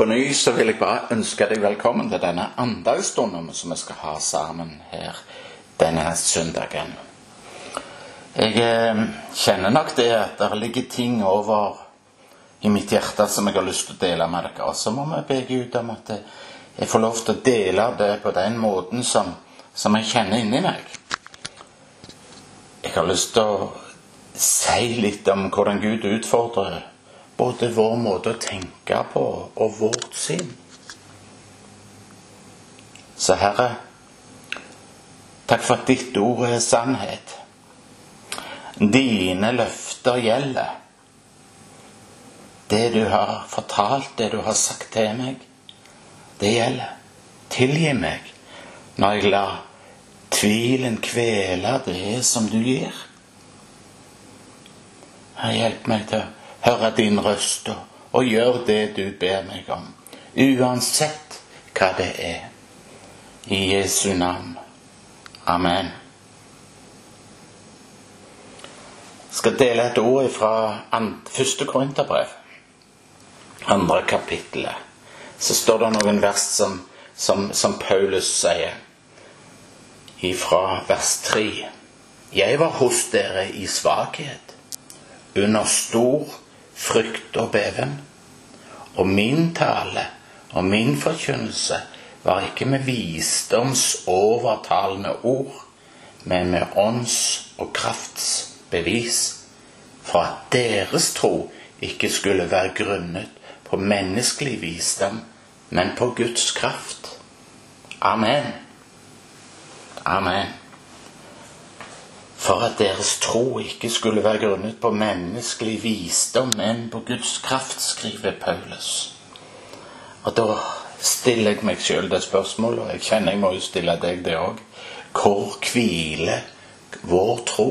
På ny så vil jeg bare ønske deg velkommen til denne andagsstunden som vi skal ha sammen her denne søndagen. Jeg eh, kjenner nok det at det ligger ting over i mitt hjerte som jeg har lyst til å dele med dere. Og så må vi be Gud om at jeg får lov til å dele det på den måten som, som jeg kjenner inni meg. Jeg har lyst til å si litt om hvordan Gud utfordrer både vår måte å tenke på og vårt sinn. Så Herre, takk for at ditt ord er sannhet. Dine løfter gjelder. Det du har fortalt, det du har sagt til meg, det gjelder. Tilgi meg når jeg lar tvilen kvele det som du gir. Herre, hjelp meg til å høre din røst og, gjøre det du ber meg om, uansett hva det er. I Jesu navn. Amen. Jeg skal dele et ord fra første Korinterbrev, andre kapittelet. Så står det noen vers som, som, som Paulus sier, ifra vers 3. Jeg var hos dere i svakhet, under stor frykt og beven. Og min tale og min forkynnelse var ikke med visdomsovertalende ord, men med ånds- og kraftsbevis, for at deres tro ikke skulle være grunnet på menneskelig visdom, men på Guds kraft. Amen. Amen for at deres tro ikke skulle være grunnet på menneskelig visdom, men på Guds kraft, skriver Paulus. Og da stiller jeg meg sjøl det spørsmålet, og jeg kjenner jeg må jo stille deg det òg. Hvor hviler vår tro?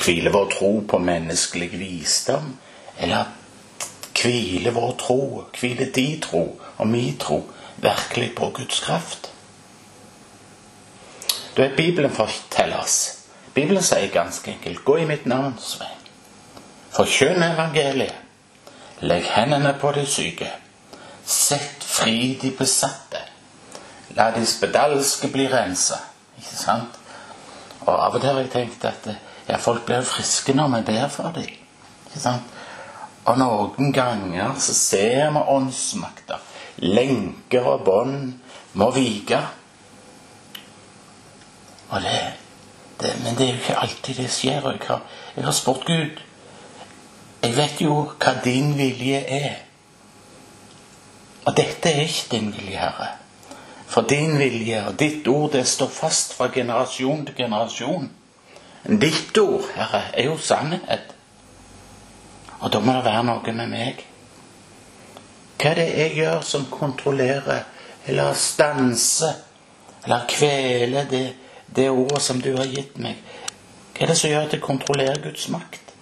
Hviler vår tro på menneskelig visdom, eller hviler vår tro, hviler de tro og min tro virkelig på Guds kraft? Du vet, Bibelen forteller oss. Bibelen sier ganske enkelt 'Gå i mitt navn, vei'. Forkynn evangeliet. Legg hendene på de syke. Sett fri de besatte. La de spedalske bli rensa. Ikke sant? Og av og til har jeg tenkt at ja, folk blir friske når vi ber for dem. Ikke sant? Og noen ganger så ser vi åndsmakter. Lenker og bånd må vike. Og det, det, men det er jo ikke alltid det skjer. Jeg har, jeg har spurt Gud Jeg vet jo hva din vilje er. Og dette er ikke din vilje, Herre. For din vilje og ditt ord det står fast fra generasjon til generasjon. Ditt ord, Herre, er jo sannhet. Og da må det være noe med meg. Hva er det jeg gjør som kontrollerer eller stanser eller kveler det det ordet som du har gitt meg? Hva er det som gjør at jeg kontrollerer Guds makt?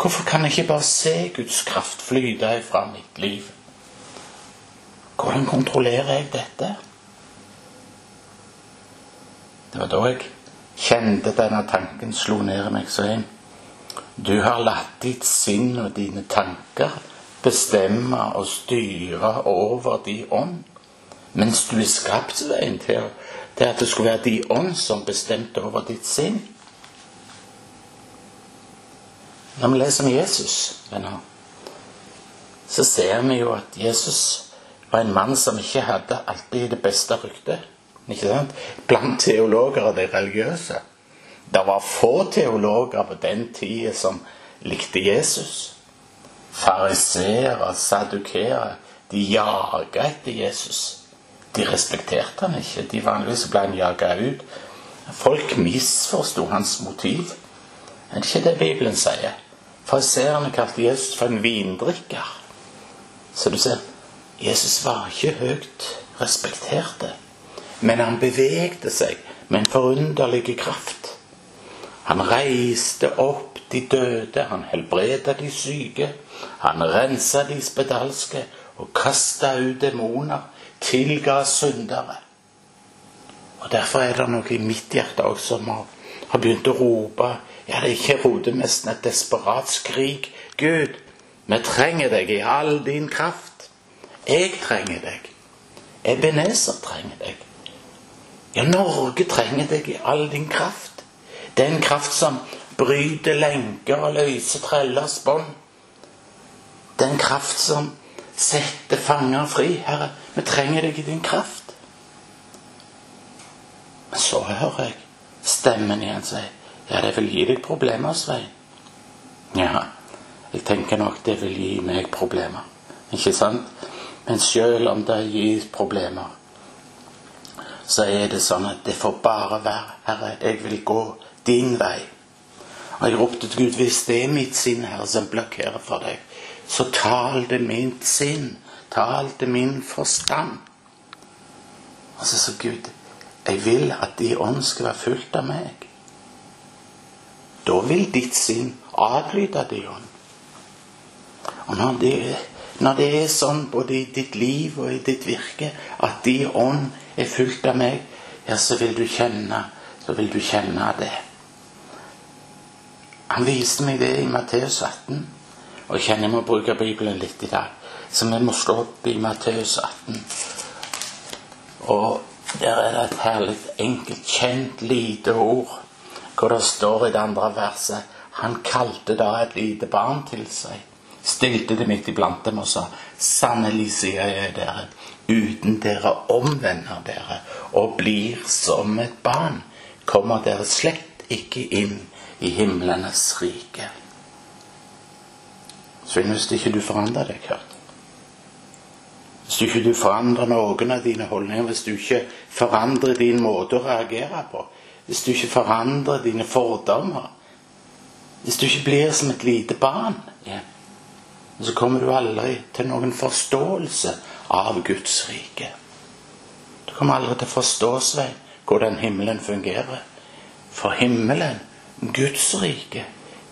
Hvorfor kan jeg ikke bare se Guds kraft flyte fra mitt liv? Hvordan kontrollerer jeg dette? Det var da jeg kjente denne tanken slo ned i meg så inn. Du har latt ditt sinn og dine tanker bestemme og styre over din ånd, mens du er skapt veien til å til at det skulle være de ånd som bestemte over ditt sinn. Når vi leser om Jesus, venner, så ser vi jo at Jesus var en mann som ikke hadde alltid det beste ryktet. Ikke sant? Blant teologer og de religiøse. Det var få teologer på den tida som likte Jesus. Fariseere, sadukere, de jaga etter Jesus. De respekterte han ikke. De Vanligvis ble han jaga ut. Folk misforsto hans motiv. Er det ikke det Bibelen sier? Fariseerne kalte Jesus for en vindrikker. Så du ser, Jesus var ikke høyt respektert. Men han bevegde seg med en forunderlig kraft. Han reiste opp de døde, han helbreda de syke. Han rensa de spedalske og kasta ut demoner tilga syndere. Og Derfor er det noe i mitt hjerte også som har, har begynt å rope Ja, det er ikke rotemesten et desperat skrik. Gud, Vi trenger deg i all din kraft. Jeg trenger deg. Ebenezer trenger deg. Ja, Norge trenger deg i all din kraft. Den kraft som bryter lenker og løser trellers bånd. Den kraft som setter fanger fri. Herre, vi trenger deg i din kraft. Men så hører jeg stemmen igjen si ja, det vil gi deg problemer, Svein. Ja, jeg tenker nok det vil gi meg problemer. Ikke sant? Men selv om det gir problemer, så er det sånn at det får bare være, Herre, jeg vil gå din vei. Og jeg ropte til Gud, hvis det er mitt sinn, Herre, som blokkerer for deg, så tal det mitt sinn. Tal det min forstand. Og så sa Gud, jeg vil at de ånd skal være fulgt av meg. Da vil ditt sinn adlyde de ånd. Og når det, når det, er sånn både i ditt liv og i ditt virke at de ånd er fulgt av meg, ja, så vil du kjenne, så vil du kjenne det. Han viste meg det i Matteus 18. Og jeg kjenner jeg må bruke Bibelen litt i dag. Så vi må slå opp i Matteus 18. Og der er det et herlig, enkelt, kjent, lite ord hvor det står i det andre verset Han kalte da et lite barn til seg, stilte det midt iblant dem og sa Sannelig sier jeg dere, uten dere omvender dere og blir som et barn, kommer dere slett ikke inn i himlenes rike. Synes det ikke du forandrer deg, hørt. Hvis du ikke forandrer noen av dine holdninger, hvis du ikke forandrer din måte å reagere på, hvis du ikke forandrer dine fordommer, hvis du ikke blir som et lite barn, så kommer du aldri til noen forståelse av Guds rike. Du kommer aldri til å forstå, seg hvordan himmelen fungerer. For himmelen, Guds rike,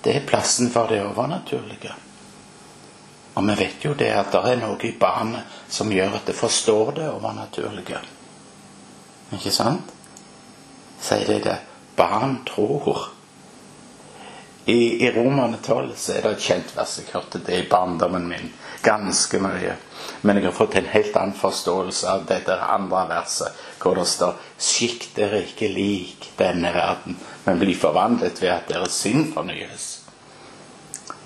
det er plassen for det overnaturlige. Og vi vet jo det at det er noe i barnet som gjør at det forstår det overnaturlige. Ikke sant? Sier det det. Barn tror. I, i Romerne 12 så er det et kjent vers. Jeg hørte det i barndommen min ganske mye. Men jeg har fått en helt annen forståelse av dette andre verset, hvor det står Skikk dere ikke lik denne verden, men bli forvandlet ved at deres sinn fornyes.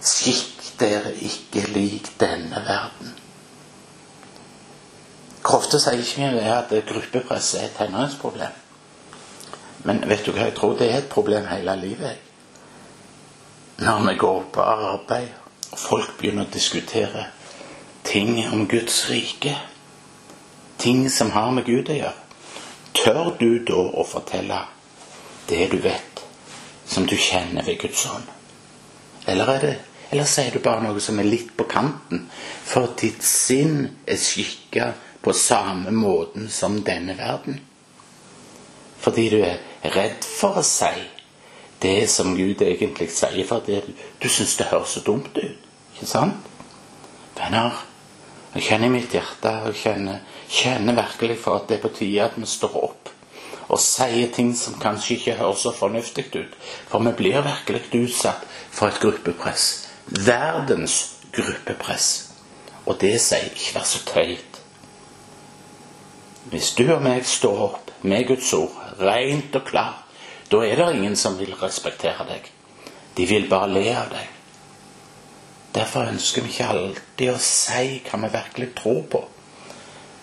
Skikk dere ikke lik denne verden. Hvor ofte sier ikke vi at gruppepress er et tenåringsproblem? Men vet du hva, jeg tror det er et problem hele livet. Når vi går på arbeid, og folk begynner å diskutere ting om Guds rike, ting som har med Gud å gjøre, tør du da å fortelle det du vet, som du kjenner ved Guds ånd? Eller er det eller sier du bare noe som er litt på kanten, for ditt sinn er skikka på samme måten som denne verden? Fordi du er redd for å si det som Gud egentlig sier, fordi du, syns det høres så dumt ut. Ikke sant? Venner, jeg kjenner i mitt hjerte og kjenner, kjenner virkelig for at det er på tide at vi står opp og sier ting som kanskje ikke høres så fornuftig ut. For vi blir virkelig utsatt for et gruppepress verdens gruppepress. Og det sier ikke vær så tøyt. Hvis du og meg står opp med Guds ord, rent og klart, da er det ingen som vil respektere deg. De vil bare le av deg. Derfor ønsker vi ikke alltid å si hva vi virkelig tror på.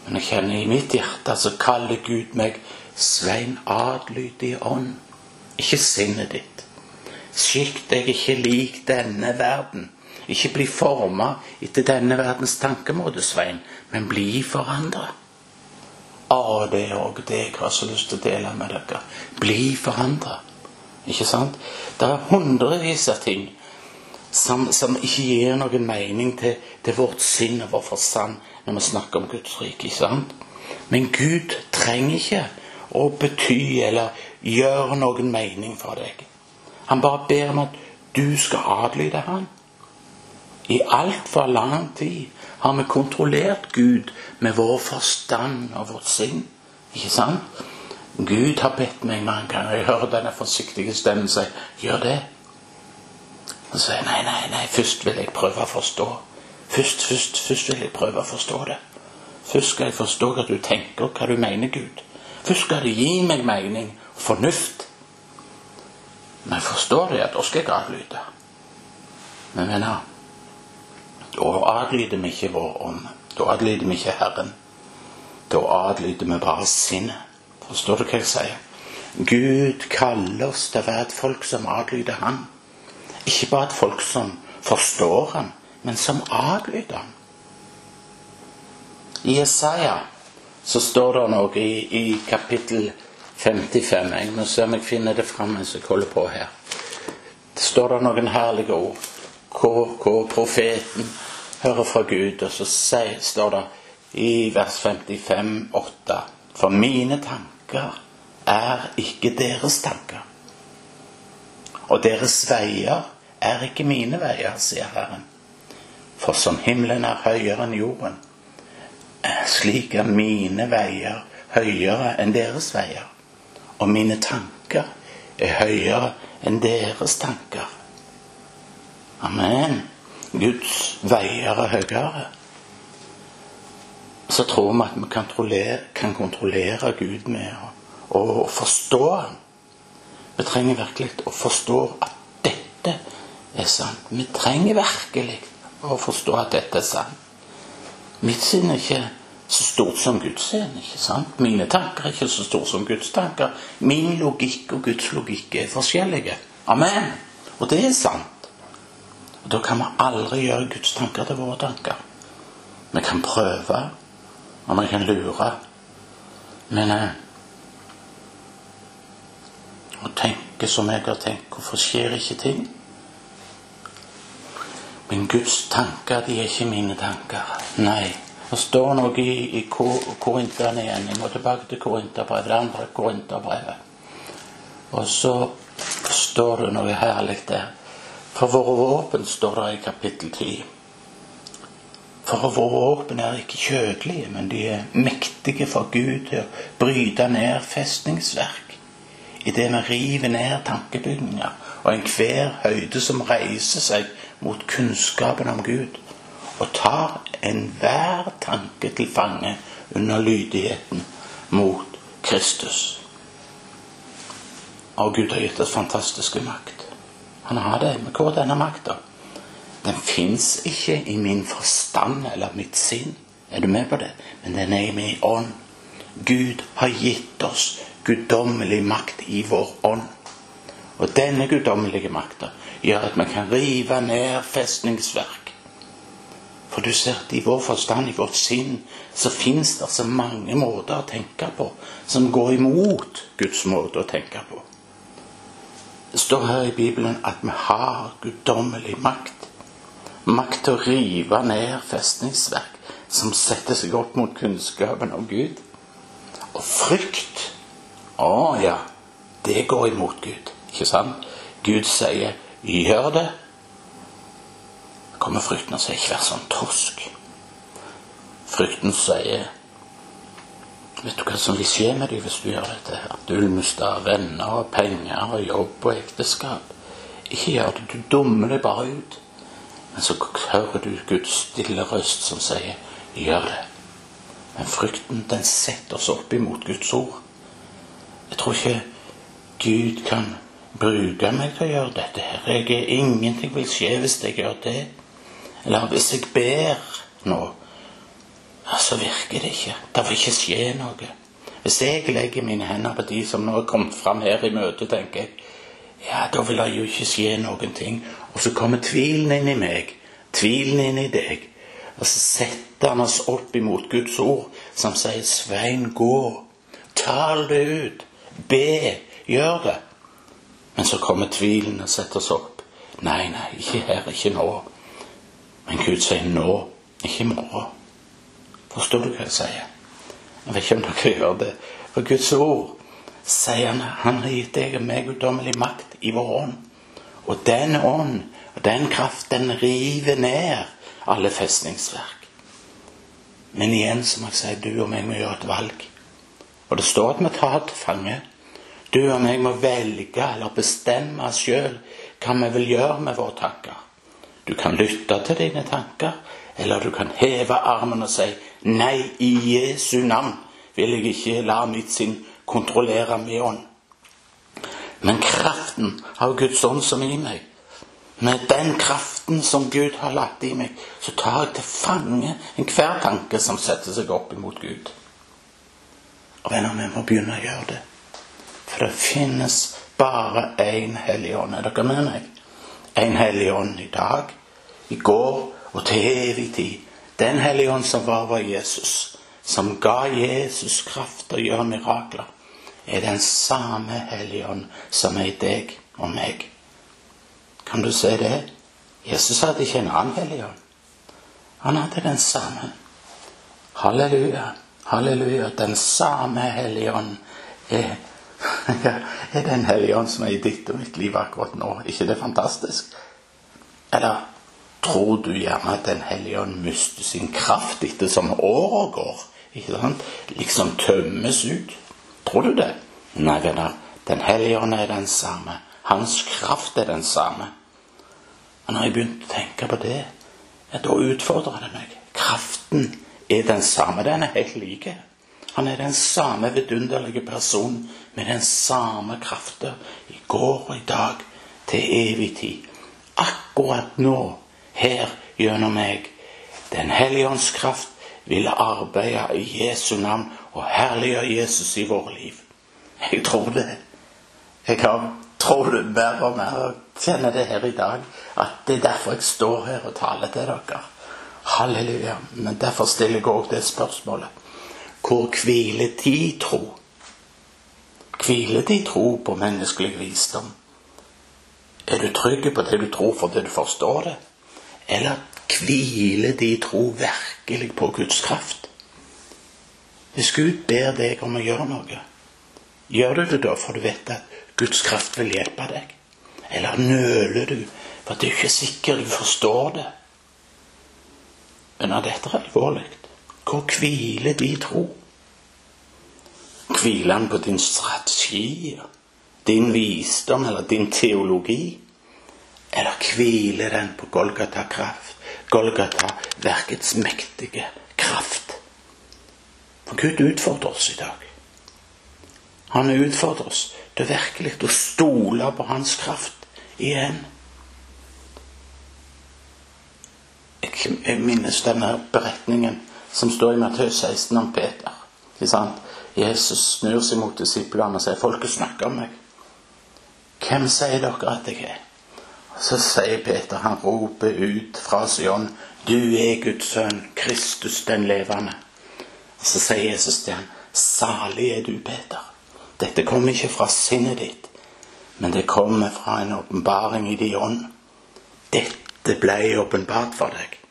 Men jeg kjenner i mitt hjerte så kaller Gud meg Svein adlydig ånd. Ikke sinnet ditt. Skikk deg ikke lik denne verden. Ikke bli forma etter denne verdens tankemåte, Svein, men bli forandra. Å, det er òg det jeg har så lyst til å dele med dere. Bli forandra. Ikke sant? Det er hundrevis av ting som, som, ikke gir noen mening til, til vårt sinn og vår forstand når vi snakker om Guds rike. ikke sant? Men Gud trenger ikke å bety eller gjøre noen mening for deg. Han bare ber om at du skal adlyde ham. I altfor lang tid har vi kontrollert Gud med vår forstand og vårt sinn. Ikke sant? Gud har bedt meg mange ganger. Jeg hører denne forsiktige stemmen si 'gjør det'. Og så sier jeg nei, nei, nei, først vil jeg prøve å forstå. Først, først, først vil jeg prøve å forstå det. Først skal jeg forstå hva du tenker, hva du mener, Gud. Først skal det gi meg mening og fornuft. Når jeg de at da skal jeg adlyde. Men venner, da adlyder vi ikke vår ånd. Da adlyder vi ikke Herren. Da adlyder vi bare sinnet. Forstår du hva jeg sier? Gud kaller oss til å være et folk som adlyder Han. Ikke bare et folk som forstår Han, men som adlyder Han. I Jesaja så står det noe i, i kapittel 55. Jeg må se om jeg finner det fram mens jeg holder på her. Det står der noen herlige ord hvor, hvor profeten hører fra Gud, og så står det i vers 55, 8 For mine tanker er ikke deres tanker. Og deres veier er ikke mine veier, sier Herren. For som himmelen er høyere enn jorden, slik er mine veier høyere enn deres veier. Og mine tanker er høyere enn deres tanker. Amen. Guds veier er høyere. Så tror vi at vi kan kan kontrollere Gud med å forstå ham. Vi trenger virkelig å forstå at dette er sant. Vi trenger virkelig å forstå at dette er sant. Mitt syn er ikke så stort som Guds er. ikke sant? Mine tanker er ikke så store som Guds tanker. Min logikk og Guds logikk er forskjellige. Amen. Og det er sant. Og Da kan vi aldri gjøre Guds tanker til våre tanker. Vi kan prøve, og vi kan lure. Men eh, å tenke som jeg har tenkt, hvorfor skjer ikke ting? Men Guds tanker, de er ikke mine tanker. Nei. Det står noe i, i Korinterne igjen. Jeg må tilbake til Korinterbrevet. Det andre Korinterbrevet. Og så står det noe herlig der. For våre våpen står det i kapittel 10. For våre våpen er ikke kjødelige, men de er mektige for Gud til å bryte ned festningsverk. Idet vi river ned tankebygninger og enhver høyde som reiser seg mot kunnskapen om Gud, og tar enhver tanke til fange under lydigheten mot Kristus. Og Gud har gitt oss fantastiske makt. Han har det. Men hvor er denne makta? Den fins ikke i min forstand eller mitt sinn. Er du med på det? Men den er i min ånd. Gud har gitt oss guddommelig makt i vår ånd. Og denne guddommelige makta gjør at vi kan rive ned festningsverk. For du ser at i vår forstand, i vårt sinn, så fins det så mange måter å tenke på som går imot Guds måte å tenke på. Det står her i Bibelen at vi har guddommelig makt. Makt til å rive ned festningsverk som setter seg opp mot kunnskapen om Gud. Og frykt Å ja, det går imot Gud. Ikke sant? Gud sier Gjør det. Kommer frykten og sier 'ikke vær sånn tosk'. Frykten sier Vet du hva som vil skje med deg hvis du gjør dette? her? Du vil miste venner og penger og jobb og ekteskap. Ikke gjør det. Du dummer deg bare ut. Men så hører du Guds stille røst som sier 'gjør det'. Men frykten, den setter oss opp imot Guds ord. Jeg tror ikke Gud kan bruke meg til å gjøre dette her. Jeg er ingenting vil skje hvis jeg gjør det. Eller hvis jeg ber nå, så virker det ikke. Det vil ikke skje noe. Hvis jeg legger mine hender på de som nå er kommet fram her i møtet, tenker jeg ja, da vil det jo ikke skje noen ting. Og så kommer tvilen inn i meg, tvilen inn i deg. Og så setter han oss opp imot Guds ord, som sier 'Svein, gå'. Tal det ut. Be. Gjør det. Men så kommer tvilen og setter oss opp. Nei, nei, ikke her, ikke nå. Men Gud sier nå, ikke i morgen. Forstår du hva jeg sier? Jeg vet ikke om dere gjør det. For Guds ord sier han han har gitt deg og meg guddommelig makt i vår ånd. Og den ånd og den kraft, den river ned alle festningsverk. Men igjen så må jeg sier, du og meg må gjøre et valg. Og det står at vi tar til fange du og meg må velge eller bestemme sjøl hva vi vil gjøre med våre tanker. Du kan lytte til dine tanker, eller du kan heve armen og si nei, i Jesu navn vil jeg ikke la mitt sinn kontrollere min ånd. Men kraften av Guds ånd som er i meg, med den kraften som Gud har lagt i meg, så tar jeg til fange enhver tanke som setter seg opp imot Gud. Og venner, vi må begynne å gjøre det. For det finnes bare én Hellig Ånd. Er dere med meg? En Hellig Ånd i dag, i går og til evig tid. Den Hellige Ånd som var over Jesus, som ga Jesus kraft til å gjøre mirakler, er den samme Hellige Ånd som er i deg og meg. Kan du se det? Jesus hadde ikke en annen Hellig Ånd. Han hadde den samme. Halleluja. Halleluja. Den samme Hellige Ånd er, er den Hellige Ånd som er i ditt og mitt liv akkurat nå. ikke det fantastisk? Eller tror du gjerne at Den hellige ånd mister sin kraft etter som åra går? Ikke sant? Liksom tømmes ut. Tror du det? Nei, venner. Den hellige ånd er den samme. Hans kraft er den samme. Og når jeg begynte å tenke på det, ja, da utfordrer det meg. Kraften er den samme. Den er helt like. Han er den samme vidunderlige personen med den samme kraften i går og i dag til evig tid. Akkurat nå her gjennom meg. Den hellige ånds kraft vil arbeide i Jesu navn og herliggjøre Jesus i våre liv. Jeg tror det. Jeg har tror det mer og mer og kjenner det her i dag. At det er derfor jeg står her og taler til dere. Halleluja. Men derfor stiller jeg òg det spørsmålet. Hvor hviler de tro? Hviler de tro på menneskelig visdom? Er du trygg på det du tror fordi du forstår det? Eller hviler de tro virkelig på Guds kraft? Hvis Gud ber deg om å gjøre noe, gjør du det da for du vet at Guds kraft vil hjelpe deg? Eller nøler du for at du ikke er sikker du forstår det? Men dette er alvorlig. Hvor hviler de tro? Hviler han på din strategi, din visdom eller din teologi? Eller hviler den på Golgata kraft? Golgata verkets mektige kraft. For Gud utfordrer oss i dag. Han utfordrer oss til virkelig å stole på Hans kraft igjen. Jeg minnes denne beretningen som står i Matteus 16 om Peter. Jesus snur seg mot disiplene og sier 'Folket snakker om meg'. Hvem sier dere at jeg er? Så sier Peter, han roper ut fra Sion, du er Guds sønn, Kristus den levende. Og så sier Jesus til ham, salig er du, Peter. Dette kommer ikke fra sinnet ditt, men det kommer fra en åpenbaring i din ånd. Dette ble åpenbart for deg.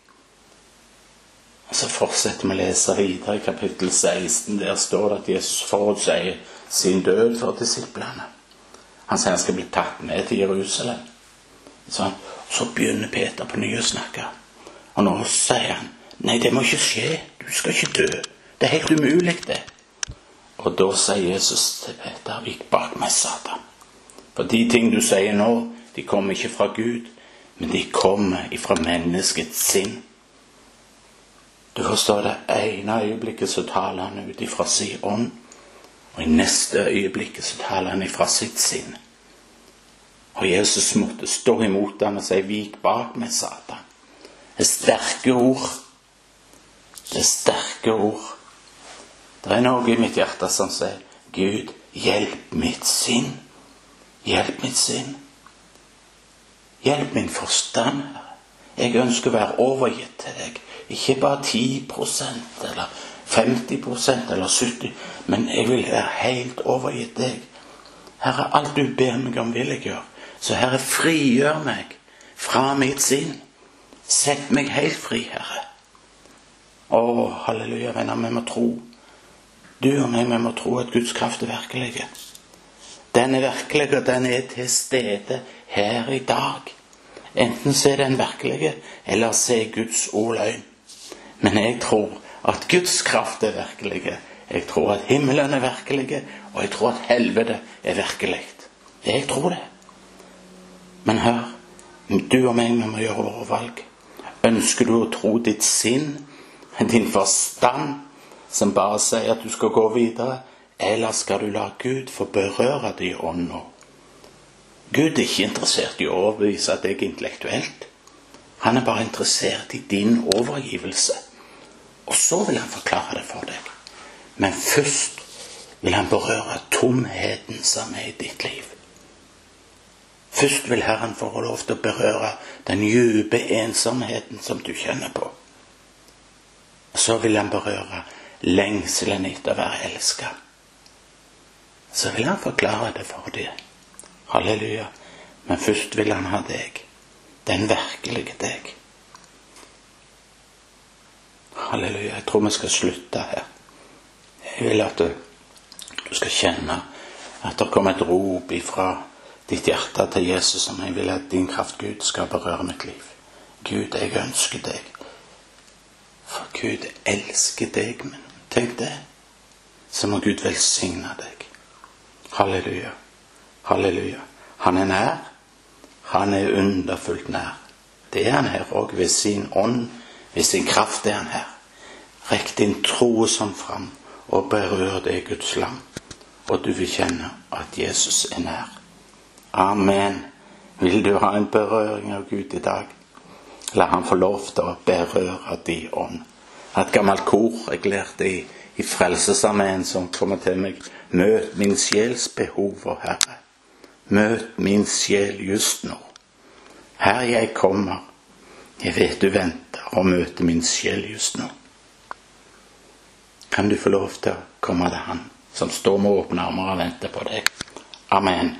Og Så fortsetter vi å lese videre i kapittel 16. Der står det at Jesus forutsier sin død for disiplene. Han sier han skal bli tatt med til Jerusalem. Sånn. Så begynner Peter på ny å snakke. Og nå sier han Nei, det må ikke skje. Du skal ikke dø. Det er helt umulig, det. Og da sier Jesus til Peter Vik bak meg, Satan. For de ting du sier nå, de kommer ikke fra Gud, men de kommer ifra menneskets sinn. Du forstår det ene øyeblikket så taler han ut ifra sin ånd, og i neste øyeblikket så taler han ifra sitt sinn. Og Jesus måtte stå imot ham og si 'Vik bak meg, Satan'. Det er sterke ord. Det er sterke ord. Det er noe i mitt hjerte som sier 'Gud, hjelp mitt sinn'. Hjelp mitt sinn. Hjelp min forstand, Jeg ønsker å være overgitt til deg. Ikke bare 10% eller 50% eller 70 men jeg vil være helt overgitt deg. Herre, alt du ber meg om, vil jeg gjøre. Så Herre, frigjør meg fra mitt sinn. Sett meg helt fri, Herre. Å, halleluja, venner, vi må tro. Du og meg, vi må tro at Guds kraft er virkelig. Den er virkelig, og den er til stede her i dag. Enten så er den virkelig, eller så er Guds ord løgn. Men jeg tror at Guds kraft er virkelig. Jeg tror at himmelen er virkelig, og jeg tror at helvete er virkelig. Jeg tror det. Men hør, Du og meg vi må gjøre våre valg. Ønsker du å tro ditt sinn, din forstand, som bare sier at du skal gå videre, eller skal du la Gud få berøre deg i ånda? Gud er ikke interessert i å overbevise deg intellektuelt. Han er bare interessert i din overgivelse. Og så vil han forklare det for deg. Men først vil han berøre tomheten som er i ditt liv. Først vil Herren få lov til å berøre den dype ensomheten som du kjenner på. Så vil han berøre lengselen etter å være elska. Så vil han forklare det for deg. Halleluja. Men først vil han ha deg. Den virkelige deg. Halleluja. Jeg tror vi skal slutte her. Jeg vil at du, du skal kjenne at det kommer et rop ifra ditt hjerte til Jesus som jeg vil at din kraft, Gud, skal berøre mitt liv. Gud, jeg ønsker deg. For Gud elsker deg, men tenk det. Så må Gud velsigne deg. Halleluja. Halleluja. Han er nær. Han er underfullt nær. Det er han her òg. Ved sin ånd, ved sin kraft er han her. Rekk din tro som fram, og berør det Guds lam. Og du vil kjenne at Jesus er nær. Amen. Vil du ha en berøring av Gud i dag? La han få lov til å berøre din ånd. Et gammelt kor jeg lærte i, i Frelsesarmeen som kommer til meg. Møt min sjels behov, Herre. Møt min sjel just nå. Her jeg kommer. Jeg vet du venter og møter min sjel just nå. Kan du få lov til å komme til Han som står med åpne armer og venter på deg? Amen.